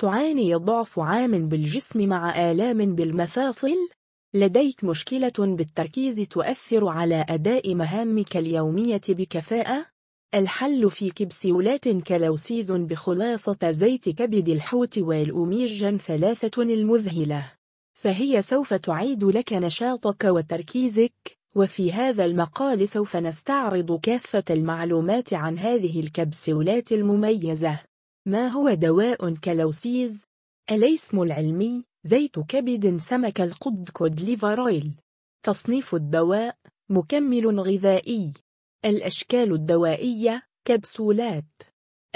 تعاني ضعف عام بالجسم مع آلام بالمفاصل؟ لديك مشكلة بالتركيز تؤثر على أداء مهامك اليومية بكفاءة؟ الحل في كبسولات كلوسيز بخلاصة زيت كبد الحوت والأوميجا ثلاثة المذهلة فهي سوف تعيد لك نشاطك وتركيزك وفي هذا المقال سوف نستعرض كافة المعلومات عن هذه الكبسولات المميزة ما هو دواء كلوسيز؟ الاسم العلمي زيت كبد سمك القد cod liver oil تصنيف الدواء مكمل غذائي. الأشكال الدوائية كبسولات.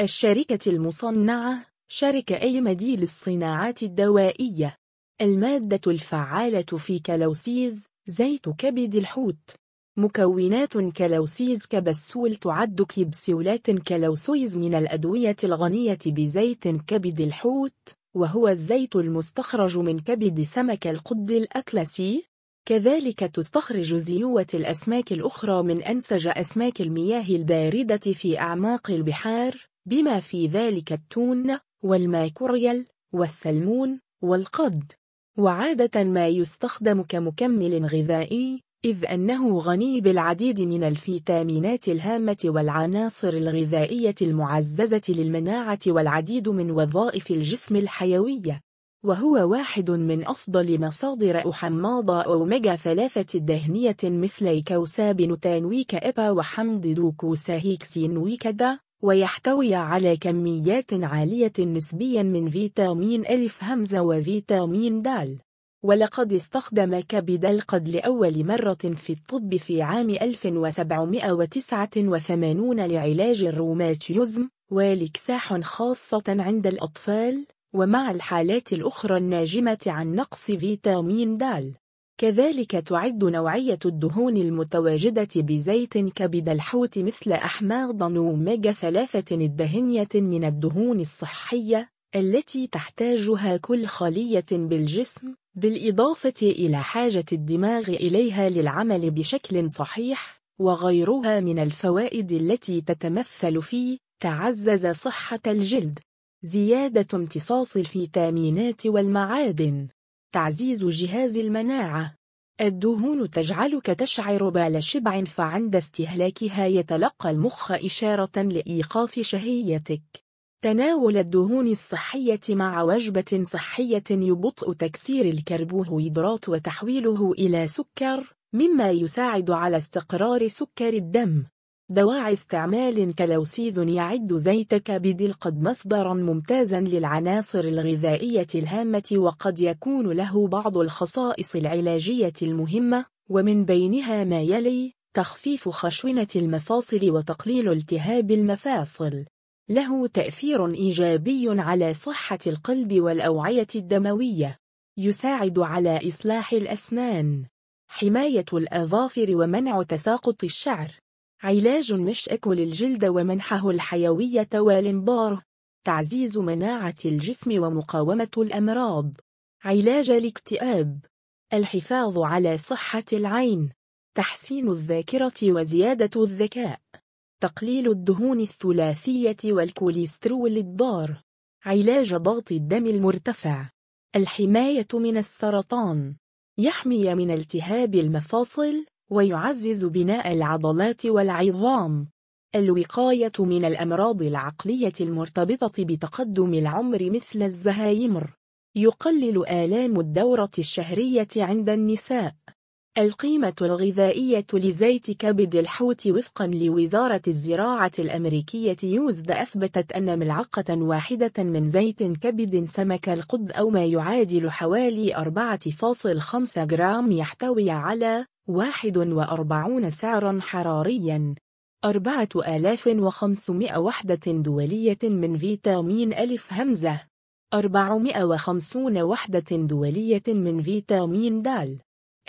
الشركة المصنعة شركة أيمدي للصناعات الدوائية. المادة الفعالة في كلوسيز زيت كبد الحوت. مكونات كلوسيز كبسول تعد كبسولات كلوسيز من الأدوية الغنية بزيت كبد الحوت وهو الزيت المستخرج من كبد سمك القد الأطلسي. كذلك تستخرج زيوة الأسماك الأخرى من أنسج أسماك المياه الباردة في أعماق البحار بما في ذلك التون والماكوريال والسلمون والقد. وعادة ما يستخدم كمكمل غذائي إذ أنه غني بالعديد من الفيتامينات الهامة والعناصر الغذائية المعززة للمناعة والعديد من وظائف الجسم الحيوية. وهو واحد من أفضل مصادر أحماض أوميجا ثلاثة الدهنية مثل eicosapentaenoic EPA وحمض docosahexaenoic DHA ويحتوي على كميات عالية نسبيا من فيتامين ألف همزة وفيتامين دال. ولقد استخدم كبد القد لأول مرة في الطب في عام 1789 لعلاج الروماتيزم والإكساح خاصة عند الأطفال ومع الحالات الأخرى الناجمة عن نقص فيتامين د. كذلك تعد نوعية الدهون المتواجدة بزيت كبد الحوت مثل أحماض أوميجا ثلاثة الدهنية من الدهون الصحية التي تحتاجها كل خلية بالجسم. بالإضافة إلى حاجة الدماغ إليها للعمل بشكل صحيح وغيرها من الفوائد التي تتمثل في تعزز صحة الجلد. زيادة امتصاص الفيتامينات والمعادن. تعزيز جهاز المناعة. الدهون تجعلك تشعر بال شبع فعند استهلاكها يتلقى المخ إشارة لإيقاف شهيتك. تناول الدهون الصحية مع وجبة صحية يبطئ تكسير الكربوهيدرات وتحويله إلى سكر مما يساعد على استقرار سكر الدم. دواعي استعمال كلوسيز يعد زيت كبد القد مصدرا ممتازا للعناصر الغذائية الهامة وقد يكون له بعض الخصائص العلاجية المهمة ومن بينها ما يلي تخفيف خشونة المفاصل وتقليل التهاب المفاصل. له تأثير إيجابي على صحة القلب والأوعية الدموية يساعد على إصلاح الأسنان حماية الأظافر ومنع تساقط الشعر علاج مشأك للجلد ومنحه الحيوية والإنبار تعزيز مناعة الجسم ومقاومة الأمراض علاج الاكتئاب الحفاظ على صحة العين تحسين الذاكرة وزيادة الذكاء. تقليل الدهون الثلاثية والكوليسترول الضار. علاج ضغط الدم المرتفع. الحماية من السرطان. يحمي من التهاب المفاصل ويعزز بناء العضلات والعظام. الوقاية من الأمراض العقلية المرتبطة بتقدم العمر مثل الزهايمر. يقلل آلام الدورة الشهرية عند النساء. القيمة الغذائية لزيت كبد الحوت وفقا لوزارة الزراعة الأمريكية يوزد أثبتت أن ملعقة واحدة من زيت كبد سمك القد أو ما يعادل حوالي 4.5 جرام يحتوي على 41 سعرا حراريا. 4500 وحدة دولية من فيتامين ألف همزة. 450 وحدة دولية من فيتامين د.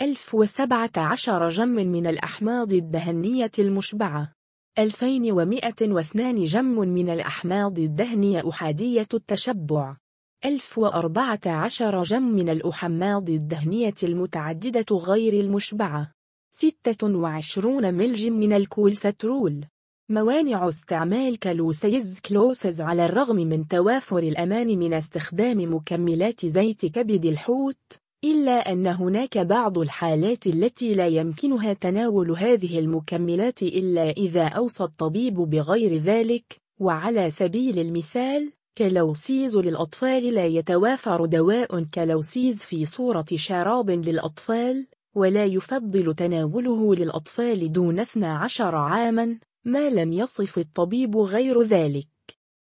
1017 جم من الأحماض الدهنية المشبعة. 2102 جم من الأحماض الدهنية أحادية التشبع. 1014 جم من الأحماض الدهنية المتعددة غير المشبعة. 26 ملج من الكولسترول موانع استعمال كلوسيز كلوسيز على الرغم من توافر الأمان من استخدام مكملات زيت كبد الحوت. إلا أن هناك بعض الحالات التي لا يمكنها تناول هذه المكملات إلا إذا أوصى الطبيب بغير ذلك وعلى سبيل المثال كلوسيز للأطفال لا يتوافر دواء كلوسيز في صورة شراب للأطفال ولا يفضل تناوله للأطفال دون 12 عاماً ما لم يصف الطبيب غير ذلك.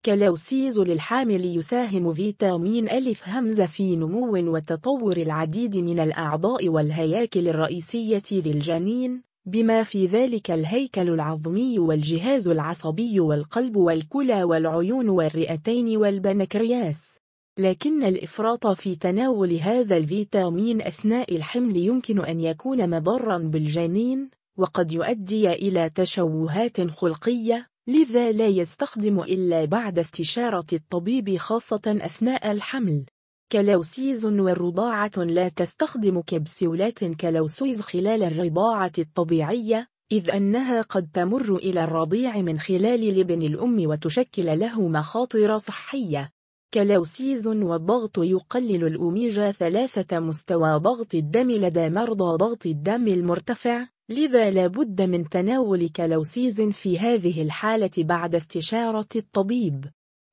كلوسيز للحامل يساهم فيتامين ألف همزة في نمو وتطور العديد من الأعضاء والهياكل الرئيسية للجنين بما في ذلك الهيكل العظمي والجهاز العصبي والقلب والكلى والعيون والرئتين والبنكرياس. لكن الإفراط في تناول هذا الفيتامين أثناء الحمل يمكن أن يكون مضرا بالجنين وقد يؤدي إلى تشوهات خلقية لذا لا يستخدم إلا بعد استشارة الطبيب خاصة أثناء الحمل. كلوسيز والرضاعة لا تستخدم كبسولات كلوسيز خلال الرضاعة الطبيعية إذ أنها قد تمر إلى الرضيع من خلال لبن الأم وتشكل له مخاطر صحية. كلوسيز والضغط يقلل الأوميجا ثلاثة مستوى ضغط الدم لدى مرضى ضغط الدم المرتفع لذا لا بد من تناول كلوسيز في هذه الحالة بعد استشارة الطبيب.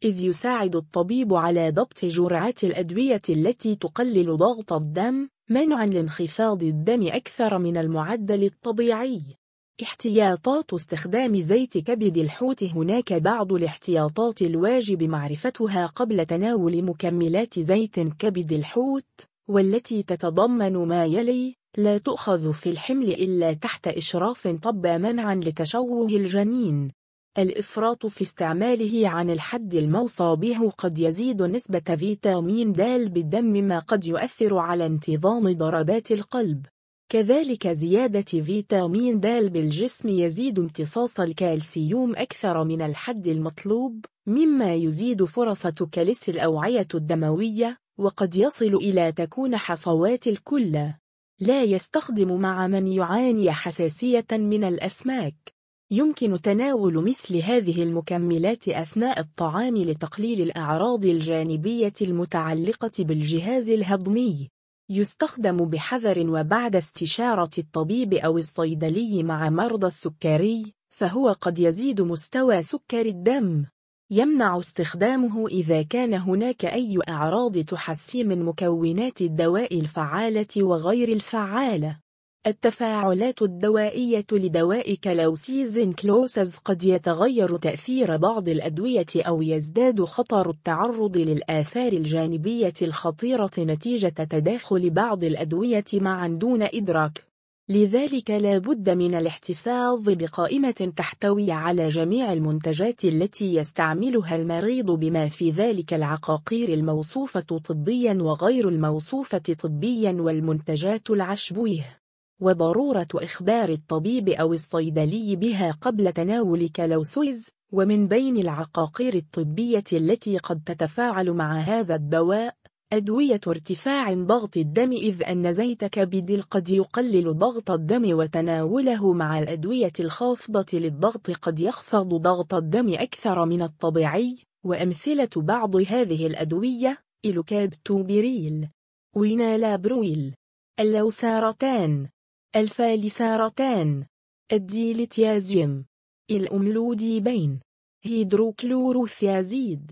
إذ يساعد الطبيب على ضبط جرعات الأدوية التي تقلل ضغط الدم منعا لانخفاض الدم أكثر من المعدل الطبيعي. احتياطات استخدام زيت كبد الحوت. هناك بعض الاحتياطات الواجب معرفتها قبل تناول مكملات زيت كبد الحوت والتي تتضمن ما يلي لا تؤخذ في الحمل إلا تحت إشراف طب منعا لتشوه الجنين. الإفراط في استعماله عن الحد الموصى به قد يزيد نسبة فيتامين د بالدم ما قد يؤثر على انتظام ضربات القلب. كذلك زيادة فيتامين د بالجسم يزيد امتصاص الكالسيوم أكثر من الحد المطلوب مما يزيد فرص تكلس الأوعية الدموية وقد يصل إلى تكون حصوات الكلى لا يستخدم مع من يعاني حساسية من الأسماك. يمكن تناول مثل هذه المكملات أثناء الطعام لتقليل الأعراض الجانبية المتعلقة بالجهاز الهضمي. يستخدم بحذر وبعد استشارة الطبيب أو الصيدلي مع مرضى السكري فهو قد يزيد مستوى سكر الدم. يمنع استخدامه إذا كان هناك أي أعراض تحسي من مكونات الدواء الفعالة وغير الفعالة. التفاعلات الدوائية لدواء كلوسيز كلوسز قد يتغير تأثير بعض الأدوية أو يزداد خطر التعرض للآثار الجانبية الخطيرة نتيجة تداخل بعض الأدوية معا دون إدراك. لذلك لا بد من الاحتفاظ بقائمة تحتوي على جميع المنتجات التي يستعملها المريض بما في ذلك العقاقير الموصوفة طبيا وغير الموصوفة طبيا والمنتجات العشبويه وضرورة إخبار الطبيب أو الصيدلي بها قبل تناول كالوسويز ومن بين العقاقير الطبية التي قد تتفاعل مع هذا الدواء أدوية ارتفاع ضغط الدم إذ أن زيت كبد قد يقلل ضغط الدم وتناوله مع الأدوية الخافضة للضغط قد يخفض ضغط الدم أكثر من الطبيعي وأمثلة بعض هذه الأدوية إلوكابتوبيريل وإينالابريل اللوسارتان. الفالسارتان الديلتيازيم. الأملوديبين. هيدروكلوروثيازيد.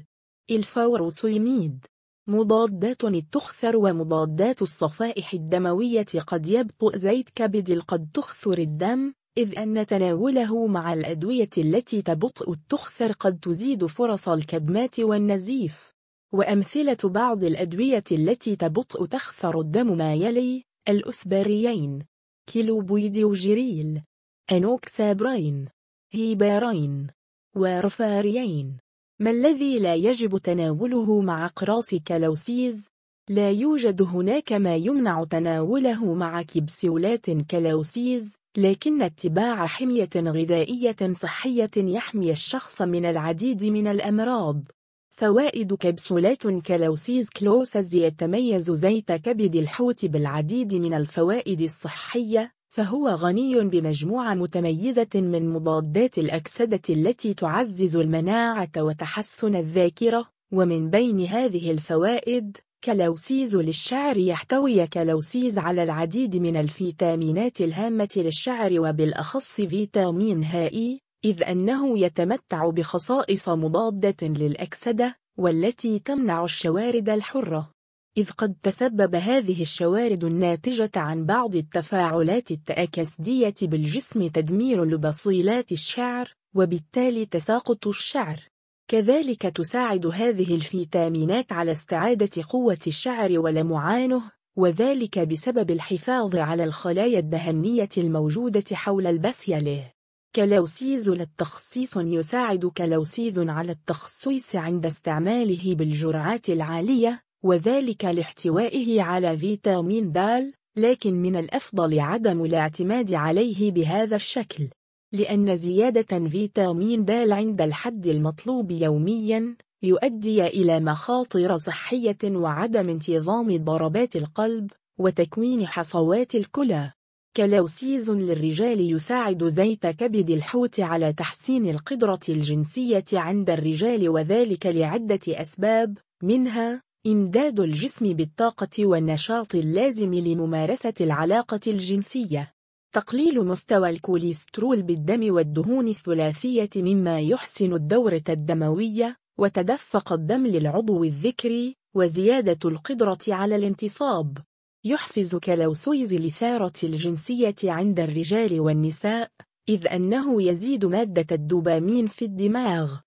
الفوروسيميد مضادات التخثر ومضادات الصفائح الدموية قد يبطئ زيت كبد القد تخثر الدم إذ أن تناوله مع الأدوية التي تبطئ التخثر قد تزيد فرص الكدمات والنزيف. وأمثلة بعض الأدوية التي تبطئ تخثر الدم ما يلي الأسبرين. كلوبيدوجريل إنوكسابارين هيبارين وارفارين ما الذي لا يجب تناوله مع أقراص كلوسيز؟ لا يوجد هناك ما يمنع تناوله مع كبسولات كلوسيز لكن اتباع حمية غذائية صحية يحمي الشخص من العديد من الأمراض فوائد كبسولات كلوسيز كلوسيز يتميز زيت كبد الحوت بالعديد من الفوائد الصحية فهو غني بمجموعة متميزة من مضادات الأكسدة التي تعزز المناعة وتحسن الذاكرة ومن بين هذه الفوائد كلوسيز للشعر يحتوي كلوسيز على العديد من الفيتامينات الهامة للشعر وبالأخص فيتامين هاء إذ أنه يتمتع بخصائص مضادة للأكسدة والتي تمنع الشوارد الحرة. إذ قد تسبب هذه الشوارد الناتجة عن بعض التفاعلات التأكسدية بالجسم تدمير لبصيلات الشعر وبالتالي تساقط الشعر. كذلك تساعد هذه الفيتامينات على استعادة قوة الشعر ولمعانه وذلك بسبب الحفاظ على الخلايا الدهنية الموجودة حول البصيلة كلوسيز للتخسيس يساعد كلوسيز على التخسيس عند استعماله بالجرعات العالية وذلك لاحتوائه على فيتامين د لكن من الأفضل عدم الاعتماد عليه بهذا الشكل لأن زيادة فيتامين د عند الحد المطلوب يومياً يؤدي إلى مخاطر صحية وعدم انتظام ضربات القلب وتكوين حصوات الكلى. كلوسيز للرجال يساعد زيت كبد الحوت على تحسين القدرة الجنسية عند الرجال وذلك لعدة أسباب منها إمداد الجسم بالطاقة والنشاط اللازم لممارسة العلاقة الجنسية. تقليل مستوى الكوليسترول بالدم والدهون الثلاثية مما يحسن الدورة الدموية وتدفق الدم للعضو الذكري وزيادة القدرة على الانتصاب. يحفز كلوسويز الإثارة الجنسية عند الرجال والنساء إذ أنه يزيد مادة الدوبامين في الدماغ.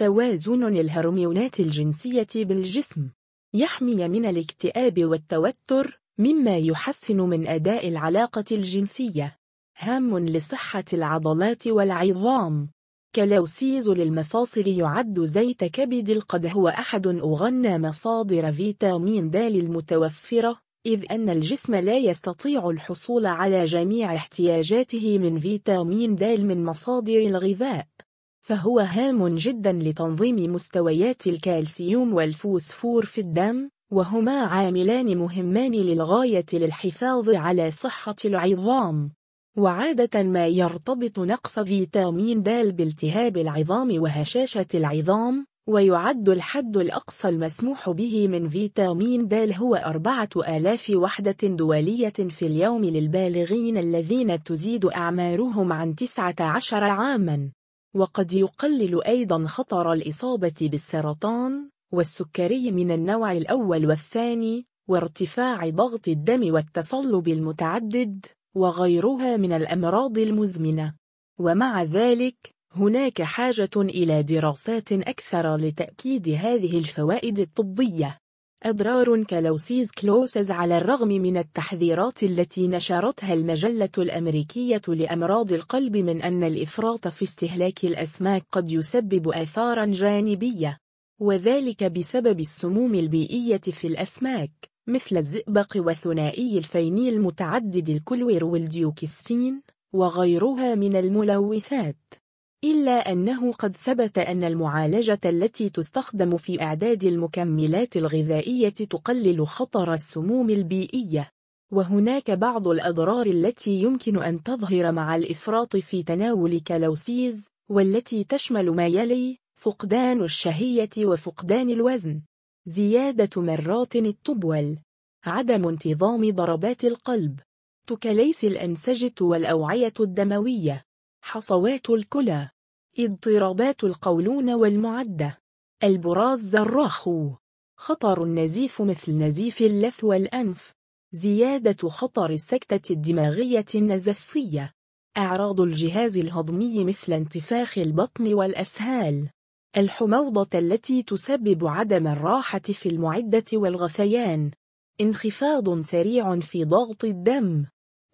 توازن الهرمونات الجنسية بالجسم. يحمي من الاكتئاب والتوتر مما يحسن من أداء العلاقة الجنسية. هام لصحة العضلات والعظام. كلوسيز للمفاصل يعد زيت كبد القد هو أحد أغنى مصادر فيتامين د المتوفرة إذ أن الجسم لا يستطيع الحصول على جميع احتياجاته من فيتامين د من مصادر الغذاء فهو هام جدا لتنظيم مستويات الكالسيوم والفوسفور في الدم وهما عاملان مهمان للغاية للحفاظ على صحة العظام. وعادة ما يرتبط نقص فيتامين د بالتهاب العظام وهشاشة العظام ويعد الحد الأقصى المسموح به من فيتامين د هو أربعة آلاف وحدة دولية في اليوم للبالغين الذين تزيد أعمارهم عن 19 عاماً. وقد يقلل أيضا خطر الإصابة بالسرطان والسكري من النوع الأول والثاني وارتفاع ضغط الدم والتصلب المتعدد وغيرها من الأمراض المزمنة. ومع ذلك هناك حاجة إلى دراسات أكثر لتأكيد هذه الفوائد الطبية. أضرار كلوسيز كلوسز على الرغم من التحذيرات التي نشرتها المجلة الأمريكية لأمراض القلب من أن الإفراط في استهلاك الأسماك قد يسبب آثارا جانبية وذلك بسبب السموم البيئية في الأسماك مثل الزئبق وثنائي الفينيل متعدد الكلور والديوكسين وغيرها من الملوثات. إلا أنه قد ثبت أن المعالجة التي تستخدم في إعداد المكملات الغذائية تقلل خطر السموم البيئية. وهناك بعض الأضرار التي يمكن أن تظهر مع الإفراط في تناول كلوسيز والتي تشمل ما يلي فقدان الشهية وفقدان الوزن. زيادة مرات التبول. عدم انتظام ضربات القلب. تكليس الأنسجة والأوعية الدموية. حصوات الكلى. اضطرابات القولون والمعدة. البراز زراخو خطر النزيف مثل نزيف اللث والأنف. زيادة خطر السكتة الدماغية النزفية. أعراض الجهاز الهضمي مثل انتفاخ البطن والأسهال. الحموضة التي تسبب عدم الراحة في المعدة والغثيان. انخفاض سريع في ضغط الدم.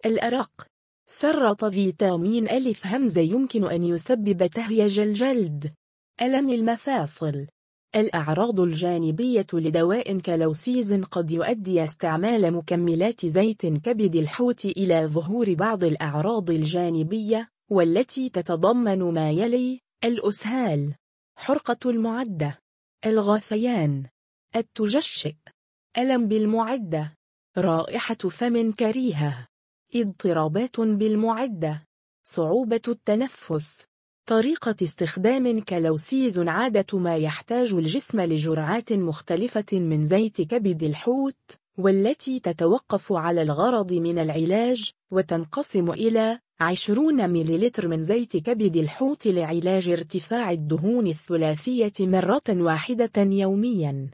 الأرق. فرط فيتامين ألف همزة يمكن أن يسبب تهيج الجلد. ألم المفاصل؟ الأعراض الجانبية لدواء كلوسيز قد يؤدي استعمال مكملات زيت كبد الحوت إلى ظهور بعض الأعراض الجانبية والتي تتضمن ما يلي الأسهال. حرقة المعدة. الغثيان. التجشئ. ألم بالمعدة. رائحة فم كريهة. اضطرابات بالمعدة. صعوبة التنفس. طريقة استخدام كالوسيز عادة ما يحتاج الجسم لجرعات مختلفة من زيت كبد الحوت والتي تتوقف على الغرض من العلاج وتنقسم إلى 20 مليلتر من زيت كبد الحوت لعلاج ارتفاع الدهون الثلاثية مرة واحدة يومياً.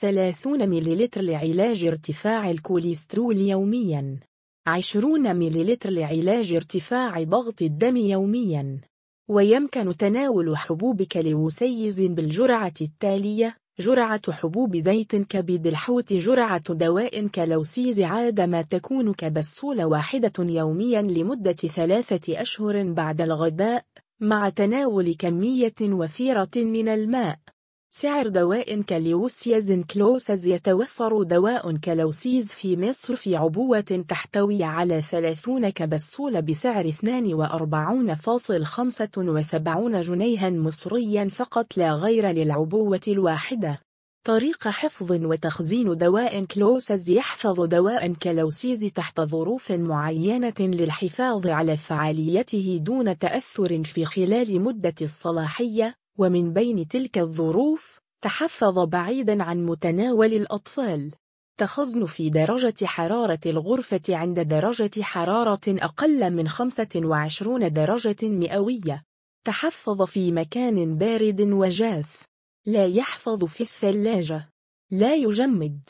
30 مليلتر لعلاج ارتفاع الكوليسترول يومياً. 20 مليلتر لعلاج ارتفاع ضغط الدم يومياً. ويمكن تناول حبوب كلوسيز بالجرعة التالية جرعة حبوب زيت كبد الحوت جرعة دواء كلوسيز عادة ما تكون كبسولة واحدة يوميا لمدة ثلاثة أشهر بعد الغداء مع تناول كمية وفيرة من الماء. سعر دواء كلوسيز كلوسيز يتوفر دواء كلوسيز في مصر في عبوة تحتوي على 30 كبسولة بسعر 42.75 جنيها مصريا فقط لا غير للعبوة الواحدة. طريقة حفظ وتخزين دواء كلوسيز يحفظ دواء كلوسيز تحت ظروف معينة للحفاظ على فعاليته دون تأثر في خلال مدة الصلاحية. ومن بين تلك الظروف تحفظ بعيدا عن متناول الأطفال. تخزن في درجة حرارة الغرفة عند درجة حرارة أقل من 25 درجة مئوية. تحفظ في مكان بارد وجاف. لا يحفظ في الثلاجة. لا يجمد.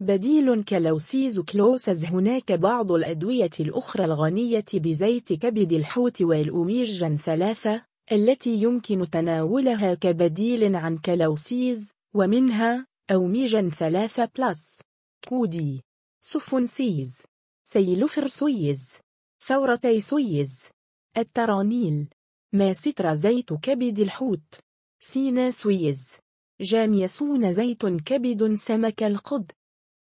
بديل كلوسيز كلوسز. هناك بعض الأدوية الأخرى الغنية بزيت كبد الحوت والأوميجا ثلاثة. التي يمكن تناولها كبديل عن كالوسيز ومنها أوميجا 3 بلس. كودي. سوفونسيز. سيلوفرسويز ثورتيسويز الترانيل. ماسترا زيت كبد الحوت. سيناسويز جاميسون زيت كبد سمك القد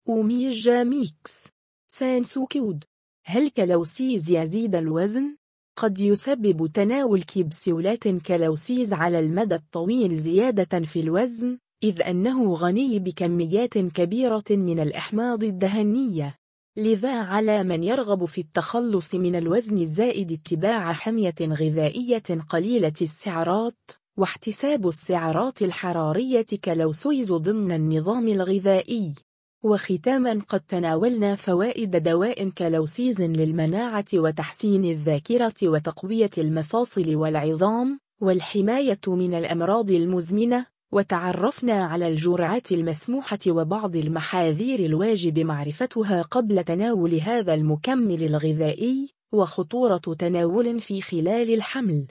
أوميجا ميكس. سانسوكيود هل كالوسيز يزيد الوزن؟ قد يسبب تناول كبسولات كالوسيز على المدى الطويل زيادة في الوزن إذ أنه غني بكميات كبيرة من الأحماض الدهنية. لذا على من يرغب في التخلص من الوزن الزائد اتباع حمية غذائية قليلة السعرات واحتساب السعرات الحرارية كالوسيز ضمن النظام الغذائي. وختاما قد تناولنا فوائد دواء كالوسيز للمناعة وتحسين الذاكرة وتقوية المفاصل والعظام والحماية من الأمراض المزمنة وتعرفنا على الجرعات المسموحة وبعض المحاذير الواجب معرفتها قبل تناول هذا المكمل الغذائي وخطورة تناول في خلال الحمل.